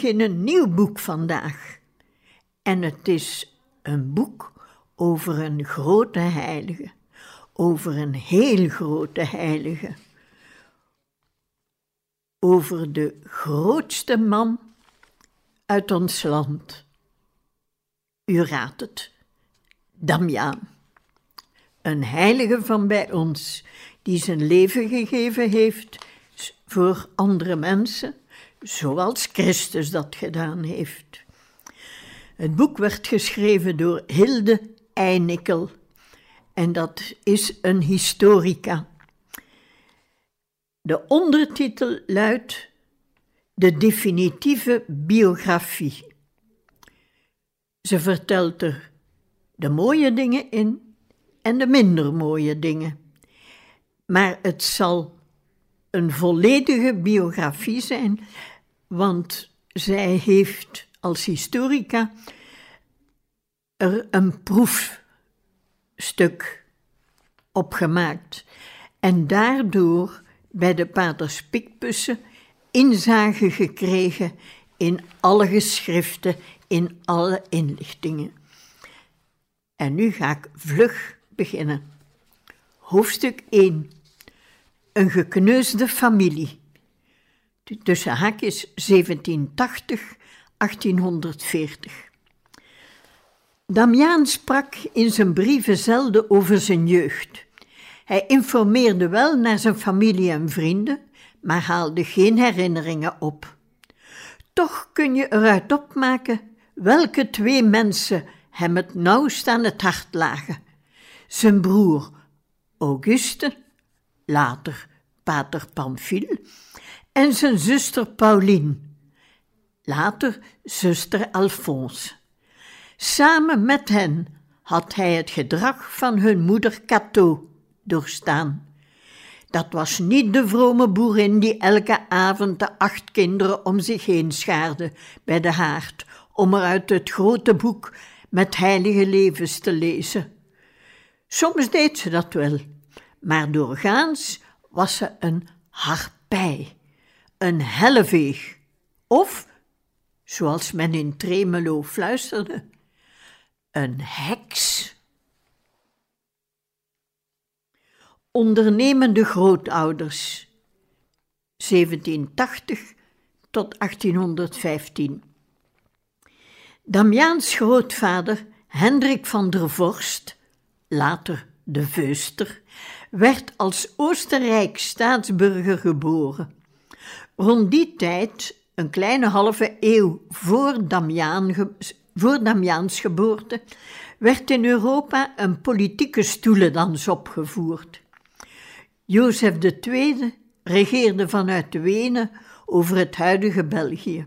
Begin een nieuw boek vandaag. En het is een boek over een grote heilige. Over een heel grote heilige. Over de grootste man uit ons land. U raadt het. Damiaan. Een heilige van bij ons, die zijn leven gegeven heeft voor andere mensen, zoals Christus dat gedaan heeft. Het boek werd geschreven door Hilde Einikkel en dat is een historica. De ondertitel luidt De definitieve biografie. Ze vertelt er de mooie dingen in en de minder mooie dingen. Maar het zal een volledige biografie zijn, want zij heeft als historica er een proefstuk opgemaakt en daardoor bij de paters Pikpussen inzage gekregen in alle geschriften, in alle inlichtingen. En nu ga ik vlug beginnen. Hoofdstuk 1 een gekneusde familie. Tussen haakjes 1780, 1840. Damiaan sprak in zijn brieven zelden over zijn jeugd. Hij informeerde wel naar zijn familie en vrienden, maar haalde geen herinneringen op. Toch kun je eruit opmaken welke twee mensen hem het nauwst aan het hart lagen: zijn broer Auguste later pater Pamphile, en zijn zuster Pauline, later zuster Alphonse. Samen met hen had hij het gedrag van hun moeder Cato doorstaan. Dat was niet de vrome boerin die elke avond de acht kinderen om zich heen schaarde bij de haard om er uit het grote boek met heilige levens te lezen. Soms deed ze dat wel, maar doorgaans was ze een harpij, een helleveeg, of, zoals men in Tremelo fluisterde, een heks. Ondernemende grootouders 1780 tot 1815. Damiaans grootvader Hendrik van der Vorst, later de Veuster, werd als Oostenrijk staatsburger geboren. Rond die tijd, een kleine halve eeuw voor, voor Damiaans geboorte, werd in Europa een politieke stoelendans opgevoerd. Jozef II regeerde vanuit Wenen over het huidige België.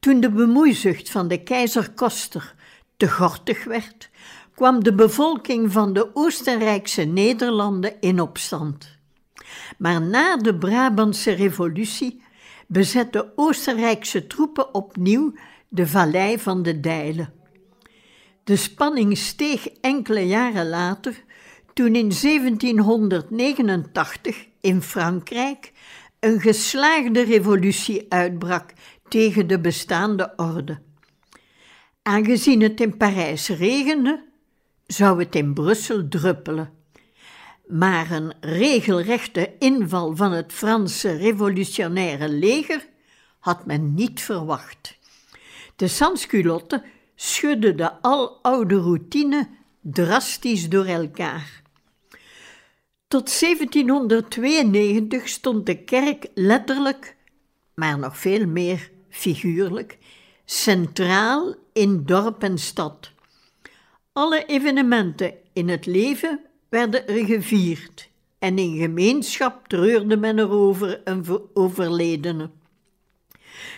Toen de bemoeizucht van de keizer Koster te gortig werd, kwam de bevolking van de Oostenrijkse Nederlanden in opstand. Maar na de Brabantse revolutie bezetten Oostenrijkse troepen opnieuw de vallei van de Dijlen. De spanning steeg enkele jaren later toen in 1789 in Frankrijk een geslaagde revolutie uitbrak tegen de bestaande orde. Aangezien het in Parijs regende, zou het in Brussel druppelen. Maar een regelrechte inval van het Franse revolutionaire leger had men niet verwacht. De sansculotten schudden de aloude routine drastisch door elkaar. Tot 1792 stond de kerk letterlijk, maar nog veel meer figuurlijk, centraal in dorp en stad. Alle evenementen in het leven werden er gevierd en in gemeenschap treurde men erover een overledene.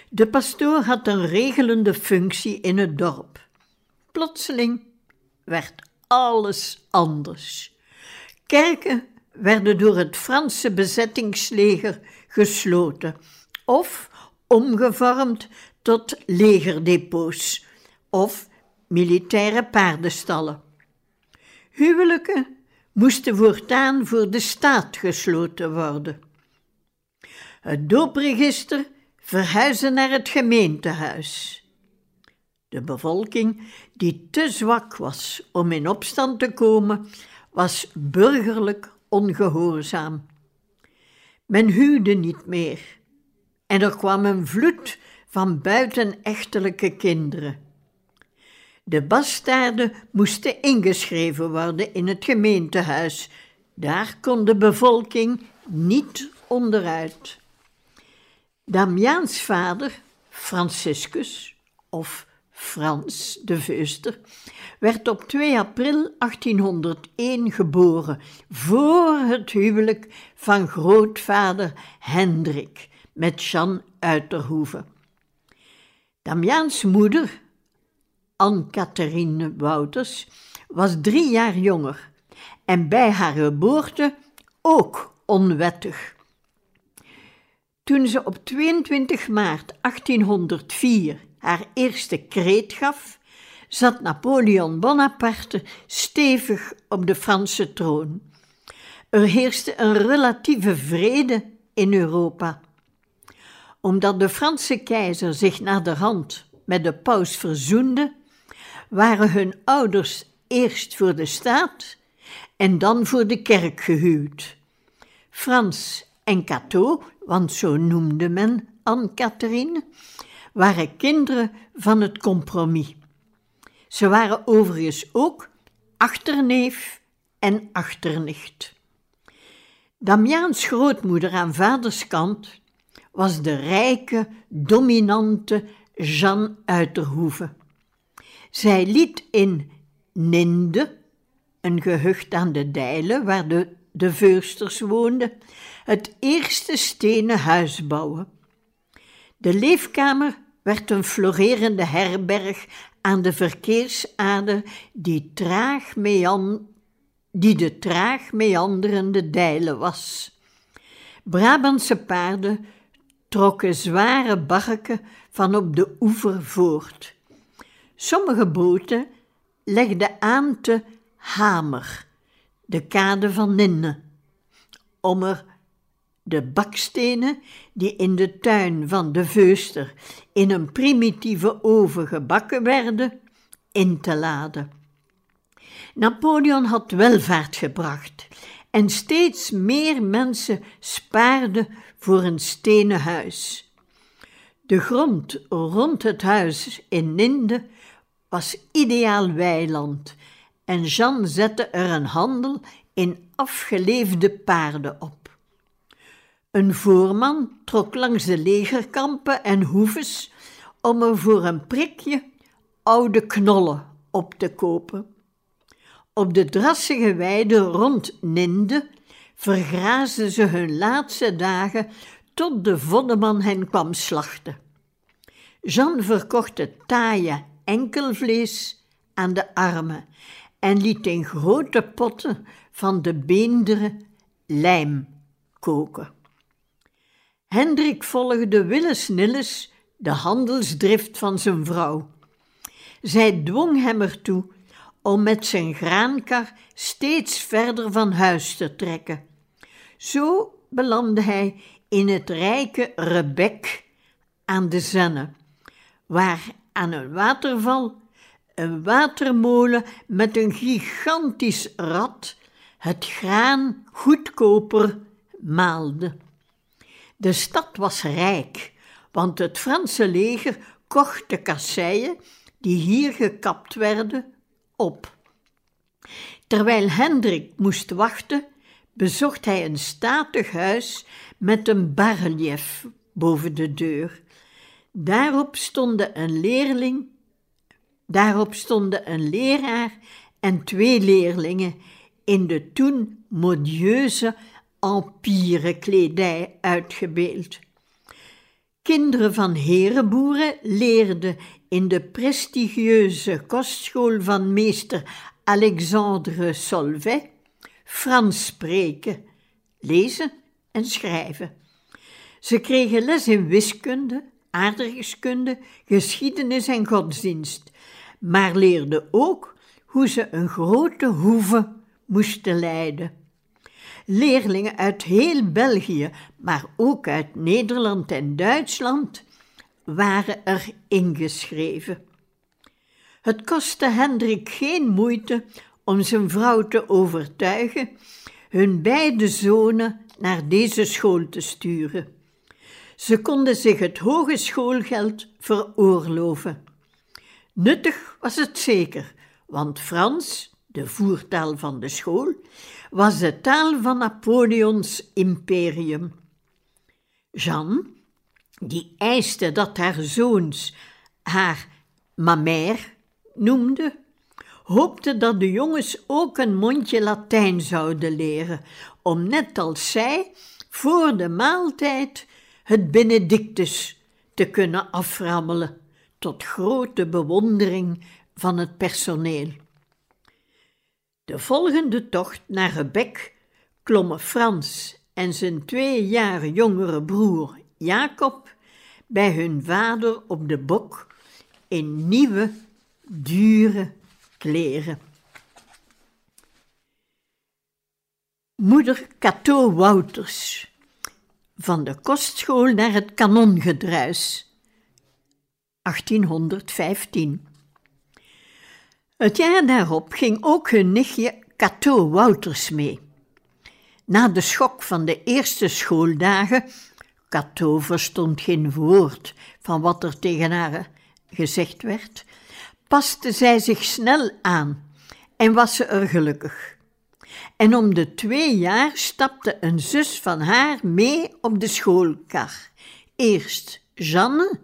De pastoor had een regelende functie in het dorp. Plotseling werd alles anders. Kerken werden door het Franse bezettingsleger gesloten of omgevormd tot legerdepots of militaire paardenstallen. Huwelijken moesten voortaan voor de staat gesloten worden. Het doopregister verhuisde naar het gemeentehuis. De bevolking, die te zwak was om in opstand te komen, was burgerlijk ongehoorzaam. Men huwde niet meer en er kwam een vloed van buitenechtelijke kinderen. De bastaarden moesten ingeschreven worden in het gemeentehuis. Daar kon de bevolking niet onderuit. Damiaans vader, Franciscus, of Frans de Veuster, werd op 2 april 1801 geboren, voor het huwelijk van grootvader Hendrik met Jeanne Uiterhoeve. Damiaans moeder, Anne-Catherine Wouters, was drie jaar jonger en bij haar geboorte ook onwettig. Toen ze op 22 maart 1804 haar eerste kreet gaf, zat Napoleon Bonaparte stevig op de Franse troon. Er heerste een relatieve vrede in Europa. Omdat de Franse keizer zich naderhand met de paus verzoende, waren hun ouders eerst voor de staat en dan voor de kerk gehuwd. Frans en Cato, want zo noemde men Anne-Catherine, waren kinderen van het compromis. Ze waren overigens ook achterneef en achternicht. Damiaans grootmoeder aan vaders kant was de rijke, dominante Jeanne Uiterhoeve. Zij liet in Ninde, een gehucht aan de Dijlen waar de, de Veusters woonden, het eerste stenen huis bouwen. De leefkamer werd een florerende herberg aan de verkeersader die, traag mean, die de traag meanderende Dijlen was. Brabantse paarden trokken zware barken van op de oever voort. Sommige boten legden aan te Hamer, de kade van Ninne, om er de bakstenen die in de tuin van de Veuster in een primitieve oven gebakken werden, in te laden. Napoleon had welvaart gebracht en steeds meer mensen spaarden voor een stenen huis. De grond rond het huis in Ninde was ideaal weiland en Jean zette er een handel in afgeleefde paarden op. Een voorman trok langs de legerkampen en hoeves om er voor een prikje oude knollen op te kopen. Op de drassige weide rond Ninde vergraasden ze hun laatste dagen tot de voddeman hen kwam slachten. Jean verkocht het taaie enkelvlees aan de armen en liet in grote potten van de beenderen lijm koken. Hendrik volgde willens-nillens de handelsdrift van zijn vrouw. Zij dwong hem ertoe om met zijn graankar steeds verder van huis te trekken. Zo belandde hij in het rijke Rebek aan de Zenne, waar aan een waterval een watermolen met een gigantisch rad het graan goedkoper maalde. De stad was rijk, want het Franse leger kocht de kasseien die hier gekapt werden op. Terwijl Hendrik moest wachten, bezocht hij een statig huis met een barrelief boven de deur. Daarop stonden een leerling, daarop stonden een leraar en twee leerlingen in de toen modieuze empire-kledij uitgebeeld. Kinderen van herenboeren leerden in de prestigieuze kostschool van meester Alexandre Solvay Frans spreken, lezen en schrijven. Ze kregen les in wiskunde, aardrijkskunde, geschiedenis en godsdienst, maar leerden ook hoe ze een grote hoeve moesten leiden. Leerlingen uit heel België, maar ook uit Nederland en Duitsland, waren er ingeschreven. Het kostte Hendrik geen moeite om zijn vrouw te overtuigen hun beide zonen naar deze school te sturen. Ze konden zich het hoge schoolgeld veroorloven. Nuttig was het zeker, want Frans, de voertaal van de school, was de taal van Napoleons imperium. Jeanne, die eiste dat haar zoons haar mamère noemden, hoopte dat de jongens ook een mondje Latijn zouden leren, om net als zij voor de maaltijd het Benedictus te kunnen aframmelen, tot grote bewondering van het personeel. De volgende tocht naar Rebek klommen Frans en zijn twee jaar jongere broer Jacob bij hun vader op de bok in nieuwe, dure kleren. Moeder Cato Wouters van de kostschool naar het kanongedruis 1815 Het jaar daarop ging ook hun nichtje Cato Wouters mee. Na de schok van de eerste schooldagen, Cato verstond geen woord van wat er tegen haar gezegd werd, paste zij zich snel aan en was ze er gelukkig. En om de twee jaar stapte een zus van haar mee op de schoolkar. Eerst Jeanne,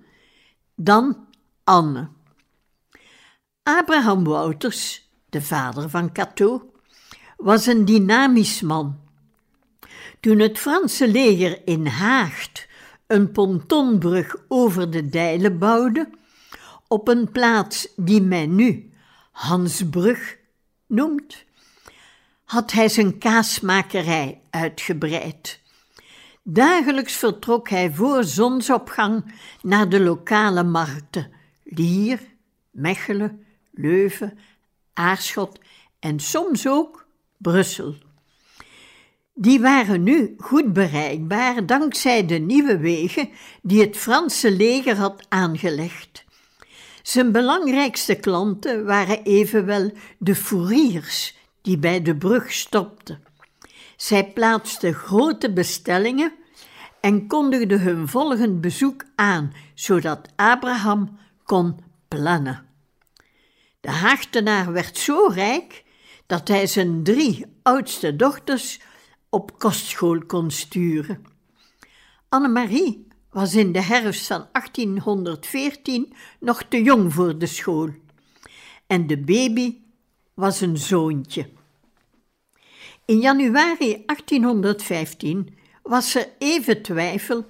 dan Anne. Abraham Wouters, de vader van Cato, was een dynamisch man. Toen het Franse leger in Haagt een pontonbrug over de Dijlen bouwde, op een plaats die men nu Hansbrug noemt, had hij zijn kaasmakerij uitgebreid. Dagelijks vertrok hij voor zonsopgang naar de lokale markten Lier, Mechelen, Leuven, Aarschot en soms ook Brussel. Die waren nu goed bereikbaar dankzij de nieuwe wegen die het Franse leger had aangelegd. Zijn belangrijkste klanten waren evenwel de fouriers die bij de brug stopten. Zij plaatsten grote bestellingen en kondigden hun volgend bezoek aan, zodat Abraham kon plannen. De Haagtenaar werd zo rijk dat hij zijn drie oudste dochters op kostschool kon sturen. Annemarie was in de herfst van 1814 nog te jong voor de school. En de baby was een zoontje. In januari 1815 was er even twijfel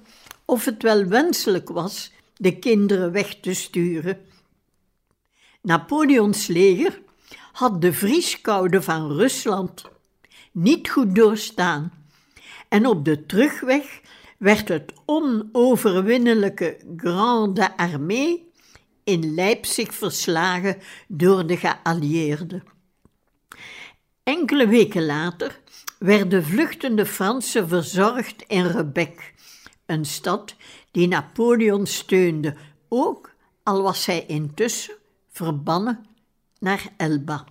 of het wel wenselijk was de kinderen weg te sturen. Napoleons leger had de vrieskoude van Rusland niet goed doorstaan en op de terugweg werd het onoverwinnelijke Grande Armée in Leipzig verslagen door de geallieerden. Enkele weken later werden vluchtende Fransen verzorgd in Rebec, een stad die Napoleon steunde, ook al was hij intussen verbannen naar Elba.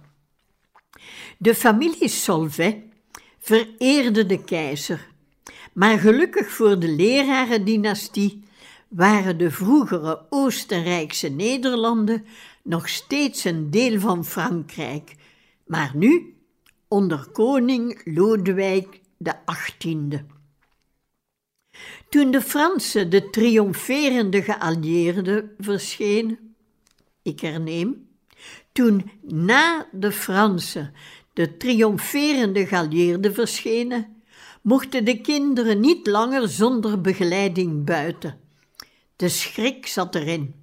De familie Solvay vereerde de keizer maar gelukkig voor de lerarendynastie waren de vroegere Oostenrijkse Nederlanden nog steeds een deel van Frankrijk, maar nu onder koning Lodewijk XVIII. Toen de Fransen de triomferende geallieerden verschenen, ik herneem, toen na de Fransen de triomferende galieerden verschenen, mochten de kinderen niet langer zonder begeleiding buiten. De schrik zat erin.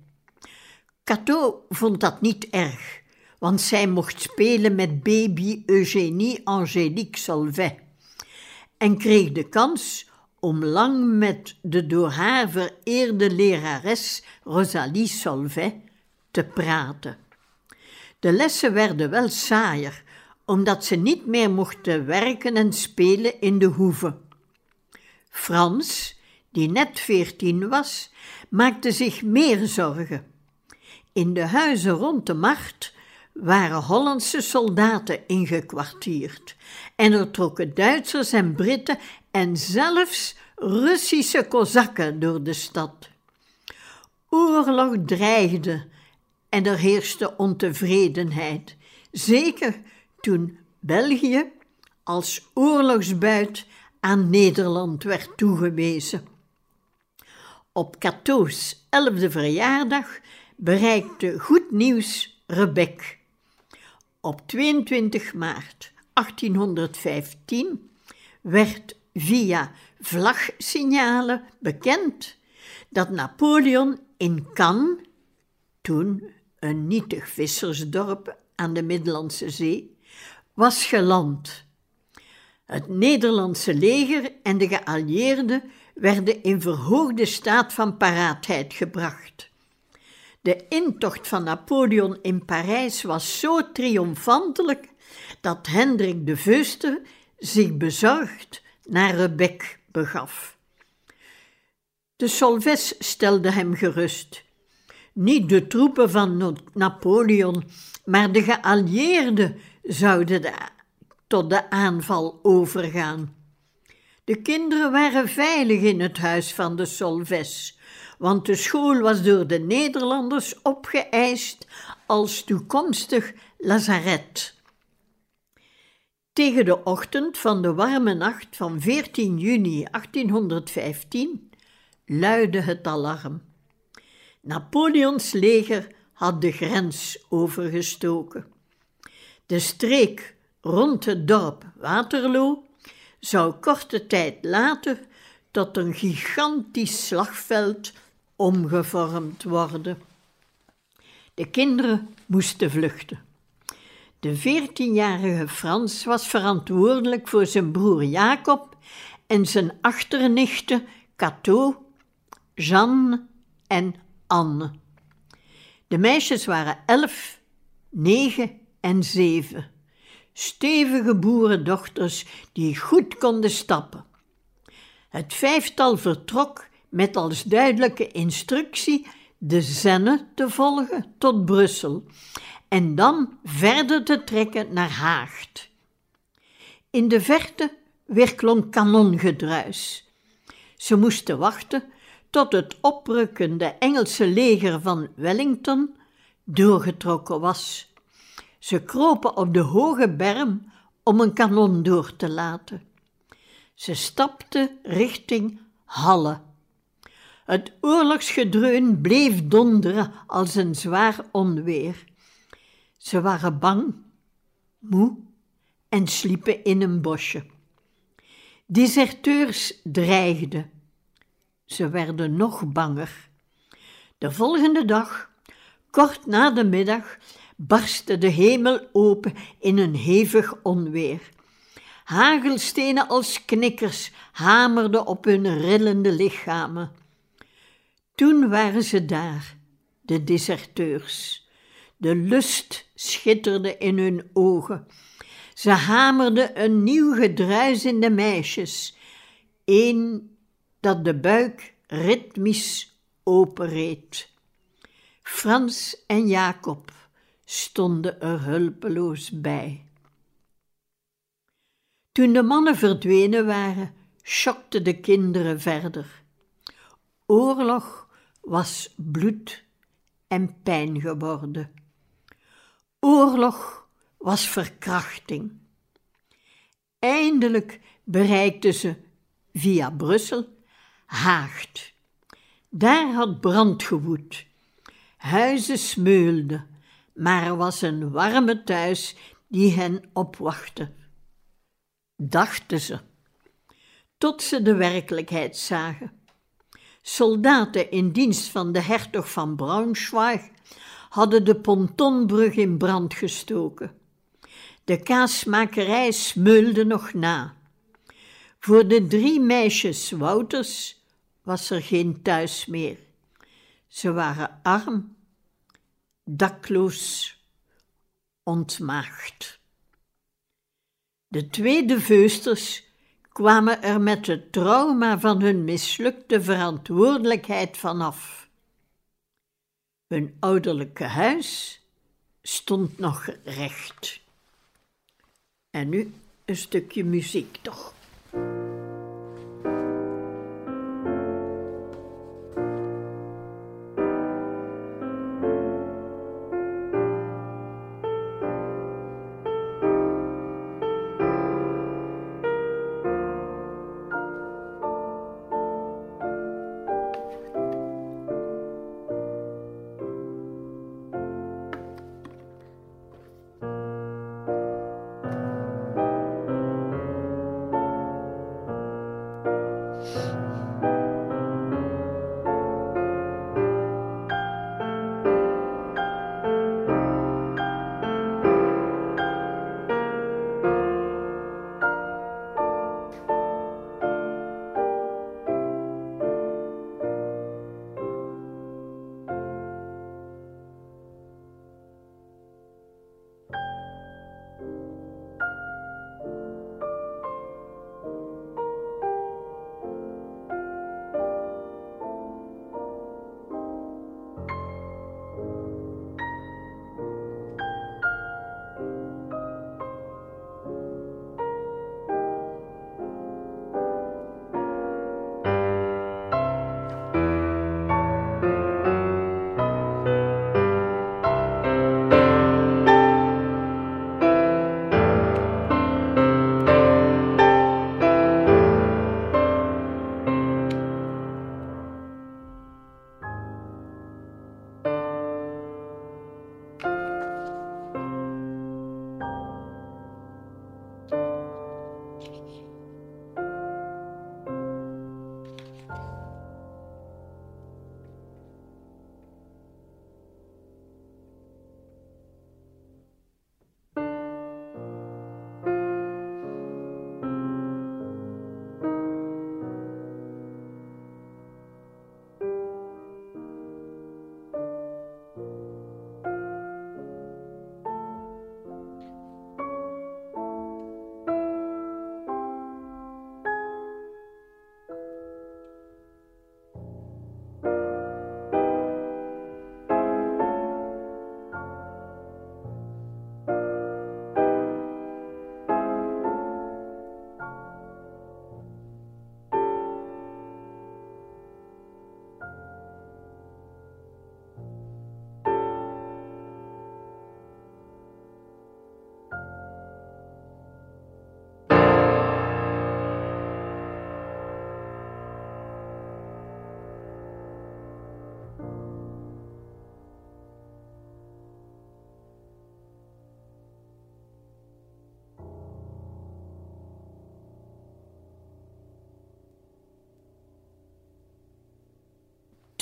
Cato vond dat niet erg, want zij mocht spelen met baby Eugénie Angélique Solvay en kreeg de kans om lang met de door haar vereerde lerares Rosalie Solvay te praten. De lessen werden wel saaier, omdat ze niet meer mochten werken en spelen in de hoeve. Frans, die net veertien was, maakte zich meer zorgen. In de huizen rond de macht waren Hollandse soldaten ingekwartierd en er trokken Duitsers en Britten en zelfs Russische kozakken door de stad. Oorlog dreigde en er heerste ontevredenheid, zeker toen België als oorlogsbuit aan Nederland werd toegewezen. Op Cato's elfde verjaardag bereikte goed nieuws Rebek. Op 22 maart 1815 werd via vlagsignalen bekend dat Napoleon in Cannes, toen een nietig vissersdorp aan de Middellandse Zee, was geland. Het Nederlandse leger en de geallieerden werden in verhoogde staat van paraatheid gebracht. De intocht van Napoleon in Parijs was zo triomfantelijk dat Hendrik de Veuster zich bezorgd naar Rebec begaf. De Solves stelde hem gerust. Niet de troepen van Napoleon, maar de geallieerden zouden de, tot de aanval overgaan. De kinderen waren veilig in het huis van de Solves, want de school was door de Nederlanders opgeëist als toekomstig lazaret. Tegen de ochtend van de warme nacht van 14 juni 1815 luidde het alarm. Napoleons leger had de grens overgestoken. De streek rond het dorp Waterloo zou korte tijd later tot een gigantisch slagveld omgevormd worden. De kinderen moesten vluchten. De veertienjarige Frans was verantwoordelijk voor zijn broer Jacob en zijn achternichten Cato, Jeanne en Anne. De meisjes waren elf, negen en zeven. Stevige boerendochters die goed konden stappen. Het vijftal vertrok met als duidelijke instructie de Zenne te volgen tot Brussel en dan verder te trekken naar Haagt. In de verte weerklonk kanongedruis. Ze moesten wachten tot het oprukkende Engelse leger van Wellington doorgetrokken was. Ze kropen op de hoge berm om een kanon door te laten. Ze stapten richting Halle. Het oorlogsgedreun bleef donderen als een zwaar onweer. Ze waren bang, moe en sliepen in een bosje. Deserteurs dreigden. Ze werden nog banger. De volgende dag, kort na de middag, barstte de hemel open in een hevig onweer. Hagelstenen als knikkers hamerden op hun rillende lichamen. Toen waren ze daar, de deserteurs. De lust schitterde in hun ogen. Ze hamerden een nieuw gedruis in de meisjes, een dat de buik ritmisch openreed. Frans en Jacob stonden er hulpeloos bij. Toen de mannen verdwenen waren, schokten de kinderen verder. Oorlog was bloed en pijn geworden. Oorlog was verkrachting. Eindelijk bereikten ze via Brussel Haagd. Daar had brand gewoed. Huizen smeulden, maar er was een warme thuis die hen opwachtte. Dachten ze, tot ze de werkelijkheid zagen. Soldaten in dienst van de hertog van Braunschweig hadden de pontonbrug in brand gestoken. De kaasmakerij smeulde nog na. Voor de drie meisjes Wouters was er geen thuis meer. Ze waren arm, dakloos, ontmaagd. De tweede veusters kwamen er met het trauma van hun mislukte verantwoordelijkheid vanaf. Hun ouderlijke huis stond nog recht. En nu een stukje muziek toch.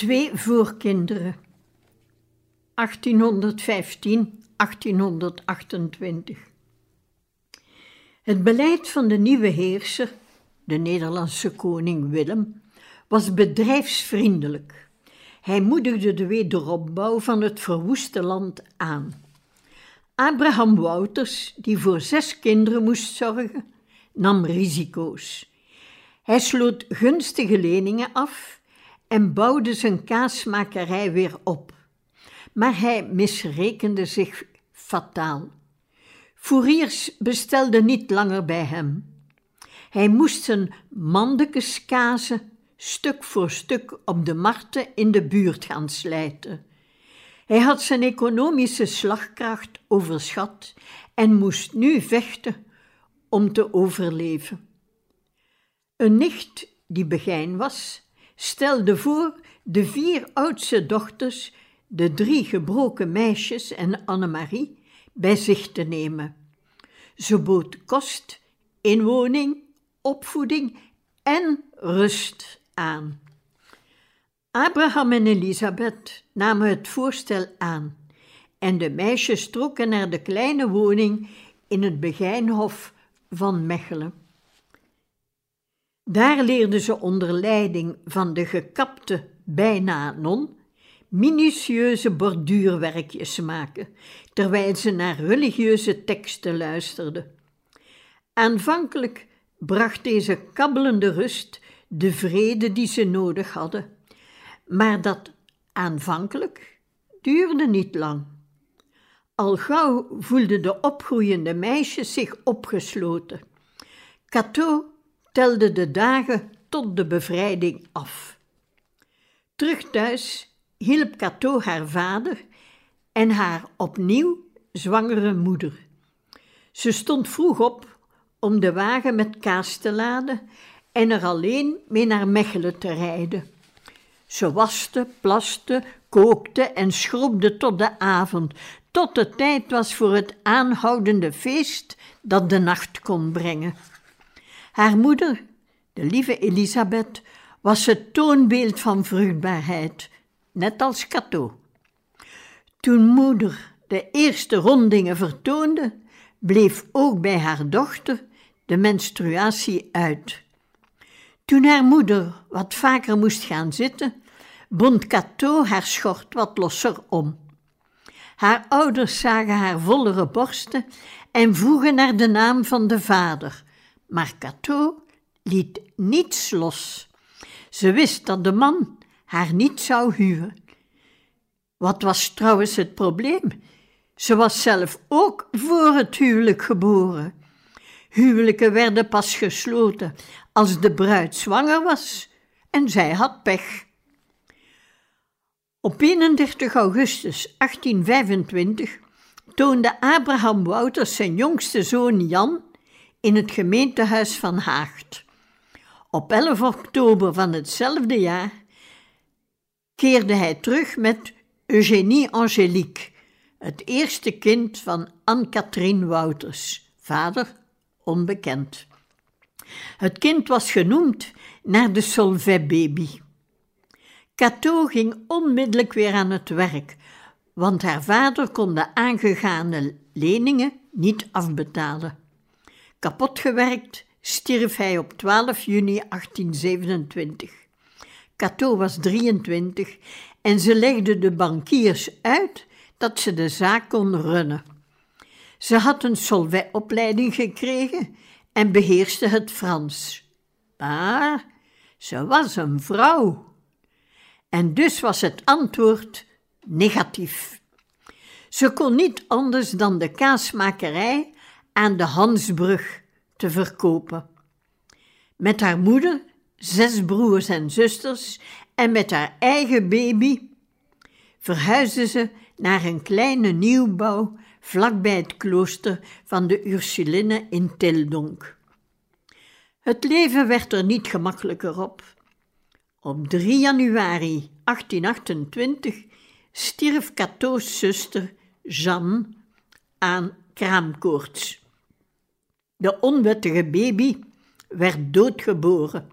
Twee voorkinderen. 1815, 1828. Het beleid van de nieuwe heerser, de Nederlandse koning Willem, was bedrijfsvriendelijk. Hij moedigde de wederopbouw van het verwoeste land aan. Abraham Wouters, die voor zes kinderen moest zorgen, nam risico's. Hij sloot gunstige leningen af en bouwde zijn kaasmakerij weer op. Maar hij misrekende zich fataal. Fouriers bestelden niet langer bij hem. Hij moest zijn mandekes stuk voor stuk op de markten in de buurt gaan slijten. Hij had zijn economische slagkracht overschat en moest nu vechten om te overleven. Een nicht die begijn was, stelde voor de vier oudste dochters, de drie gebroken meisjes en Annemarie, bij zich te nemen. Ze bood kost, inwoning, opvoeding en rust aan. Abraham en Elisabeth namen het voorstel aan en de meisjes trokken naar de kleine woning in het Begijnhof van Mechelen. Daar leerden ze onder leiding van de gekapte bijna non minutieuze borduurwerkjes maken, terwijl ze naar religieuze teksten luisterden. Aanvankelijk bracht deze kabbelende rust de vrede die ze nodig hadden, maar dat aanvankelijk duurde niet lang. Al gauw voelden de opgroeiende meisjes zich opgesloten. Cato telde de dagen tot de bevrijding af. Terug thuis hielp Cato haar vader en haar opnieuw zwangere moeder. Ze stond vroeg op om de wagen met kaas te laden en er alleen mee naar Mechelen te rijden. Ze waste, plaste, kookte en schrobde tot de avond, tot het tijd was voor het aanhoudende feest dat de nacht kon brengen. Haar moeder, de lieve Elisabeth, was het toonbeeld van vruchtbaarheid, net als Cato. Toen moeder de eerste rondingen vertoonde, bleef ook bij haar dochter de menstruatie uit. Toen haar moeder wat vaker moest gaan zitten, bond Cato haar schort wat losser om. Haar ouders zagen haar vollere borsten en vroegen naar de naam van de vader, maar Cato liet niets los. Ze wist dat de man haar niet zou huwen. Wat was trouwens het probleem? Ze was zelf ook voor het huwelijk geboren. Huwelijken werden pas gesloten als de bruid zwanger was en zij had pech. Op 31 augustus 1825 toonde Abraham Wouters zijn jongste zoon Jan in het gemeentehuis van Haagt. Op 11 oktober van hetzelfde jaar keerde hij terug met Eugénie Angélique, het eerste kind van Anne-Catherine Wouters, vader onbekend. Het kind was genoemd naar de Solvay-baby. Cato ging onmiddellijk weer aan het werk, want haar vader kon de aangegane leningen niet afbetalen. Kapot gewerkt stierf hij op 12 juni 1827. Cato was 23 en ze legde de bankiers uit dat ze de zaak kon runnen. Ze had een solvay-opleiding gekregen en beheerste het Frans. Maar ze was een vrouw. En dus was het antwoord negatief. Ze kon niet anders dan de kaasmakerij aan de Hansbrug te verkopen. Met haar moeder, zes broers en zusters en met haar eigen baby verhuisde ze naar een kleine nieuwbouw vlakbij het klooster van de Ursulinnen in Tildonk. Het leven werd er niet gemakkelijker op. Op 3 januari 1828 stierf Cato's zuster Jeanne aan kraamkoorts. De onwettige baby werd doodgeboren.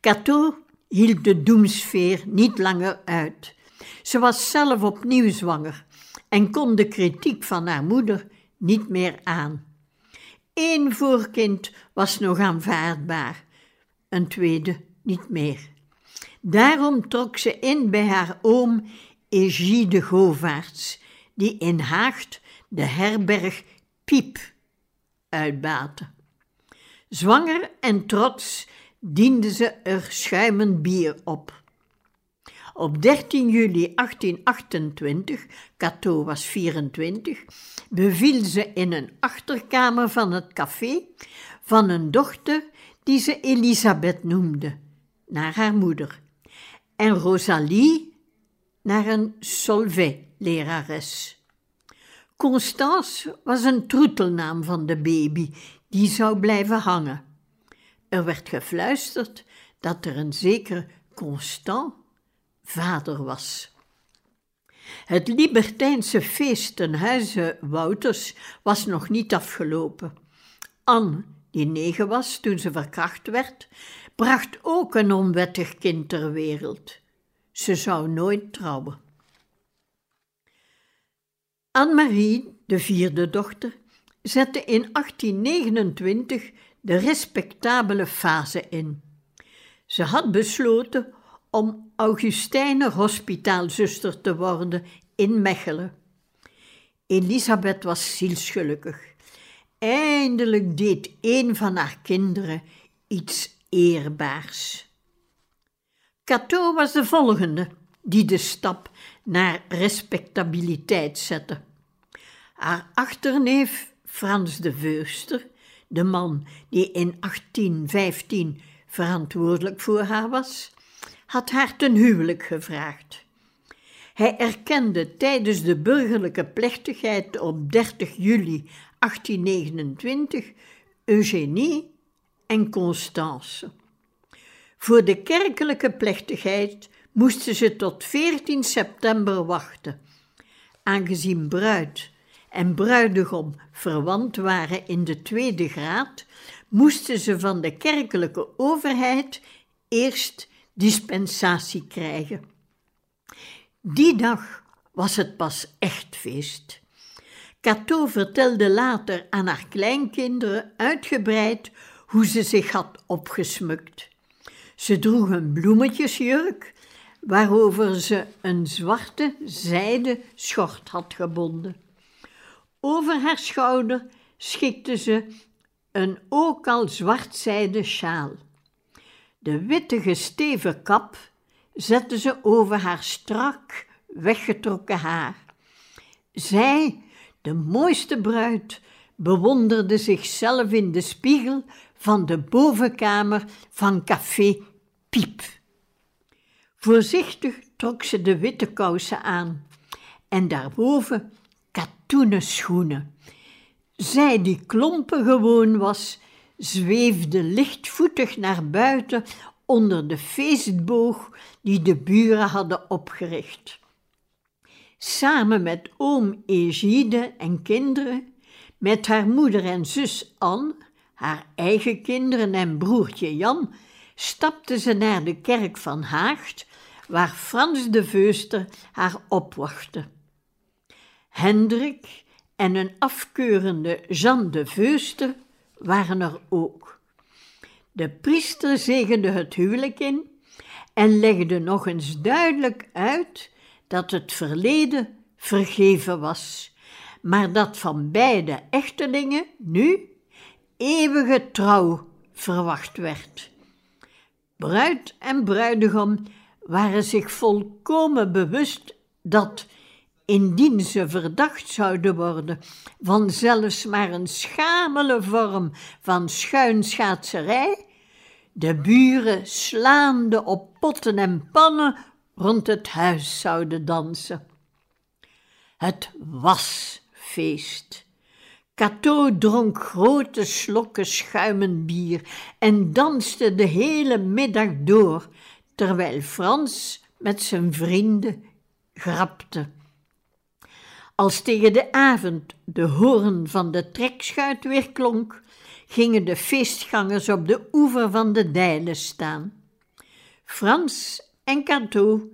Cato hield de doemsfeer niet langer uit. Ze was zelf opnieuw zwanger en kon de kritiek van haar moeder niet meer aan. Eén voorkind was nog aanvaardbaar, een tweede niet meer. Daarom trok ze in bij haar oom Egide Govaerts, die in Haagt de herberg Piep uitbaatte. Zwanger en trots diende ze er schuimend bier op. Op 13 juli 1828, Cato was 24, beviel ze in een achterkamer van het café van een dochter die ze Elisabeth noemde, naar haar moeder, en Rosalie naar een Solvay-lerares. Constance was een troetelnaam van de baby, die zou blijven hangen. Er werd gefluisterd dat er een zeker Constant vader was. Het Libertijnse feest ten huize Wouters was nog niet afgelopen. Anne, die negen was toen ze verkracht werd, bracht ook een onwettig kind ter wereld. Ze zou nooit trouwen. Anne-Marie, de vierde dochter, zette in 1829 de respectabele fase in. Ze had besloten om Augustijner hospitaalzuster te worden in Mechelen. Elisabeth was zielsgelukkig. Eindelijk deed een van haar kinderen iets eerbaars. Cato was de volgende die de stap naar respectabiliteit zette. Haar achterneef Frans de Veuster, de man die in 1815 verantwoordelijk voor haar was, had haar ten huwelijk gevraagd. Hij erkende tijdens de burgerlijke plechtigheid op 30 juli 1829 Eugenie en Constance. Voor de kerkelijke plechtigheid moesten ze tot 14 september wachten. Aangezien bruid en bruidegom verwant waren in de tweede graad, moesten ze van de kerkelijke overheid eerst dispensatie krijgen. Die dag was het pas echt feest. Cato vertelde later aan haar kleinkinderen uitgebreid hoe ze zich had opgesmukt. Ze droeg een bloemetjesjurk waarover ze een zwarte zijde schort had gebonden. Over haar schouder schikte ze een ook al zwartzijde sjaal. De witte gesteven kap zette ze over haar strak weggetrokken haar. Zij, de mooiste bruid, bewonderde zichzelf in de spiegel van de bovenkamer van café Piep. Voorzichtig trok ze de witte kousen aan en daarboven katoenen schoenen. Zij die klompen gewoon was, zweefde lichtvoetig naar buiten onder de feestboog die de buren hadden opgericht. Samen met oom Egide en kinderen, met haar moeder en zus Anne, haar eigen kinderen en broertje Jan, stapte ze naar de kerk van Haagd, waar Frans de Veuster haar opwachtte. Hendrik en een afkeurende Jean de Veuster waren er ook. De priester zegende het huwelijk in en legde nog eens duidelijk uit dat het verleden vergeven was, maar dat van beide echtelingen nu eeuwige trouw verwacht werd. Bruid en bruidegom waren zich volkomen bewust dat indien ze verdacht zouden worden van zelfs maar een schamele vorm van schuinschaatserij, de buren slaande op potten en pannen rond het huis zouden dansen. Het was feest. Cato dronk grote slokken schuimend bier en danste de hele middag door, terwijl Frans met zijn vrienden grapte. Als tegen de avond de hoorn van de trekschuit weer klonk, gingen de feestgangers op de oever van de Dijlen staan. Frans en Cato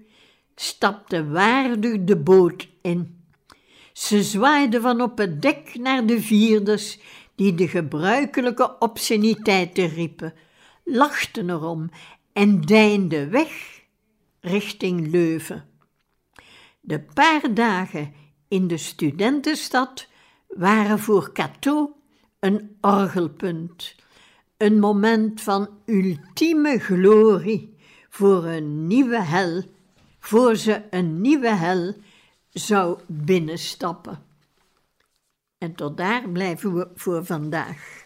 stapten waardig de boot in. Ze zwaaiden van op het dek naar de vierders, die de gebruikelijke obsceniteiten riepen, lachten erom en deinden weg richting Leuven. De paar dagen in de studentenstad waren voor Cato een orgelpunt, een moment van ultieme glorie voor een nieuwe hel, voor ze een nieuwe hel zou binnenstappen. En tot daar blijven we voor vandaag.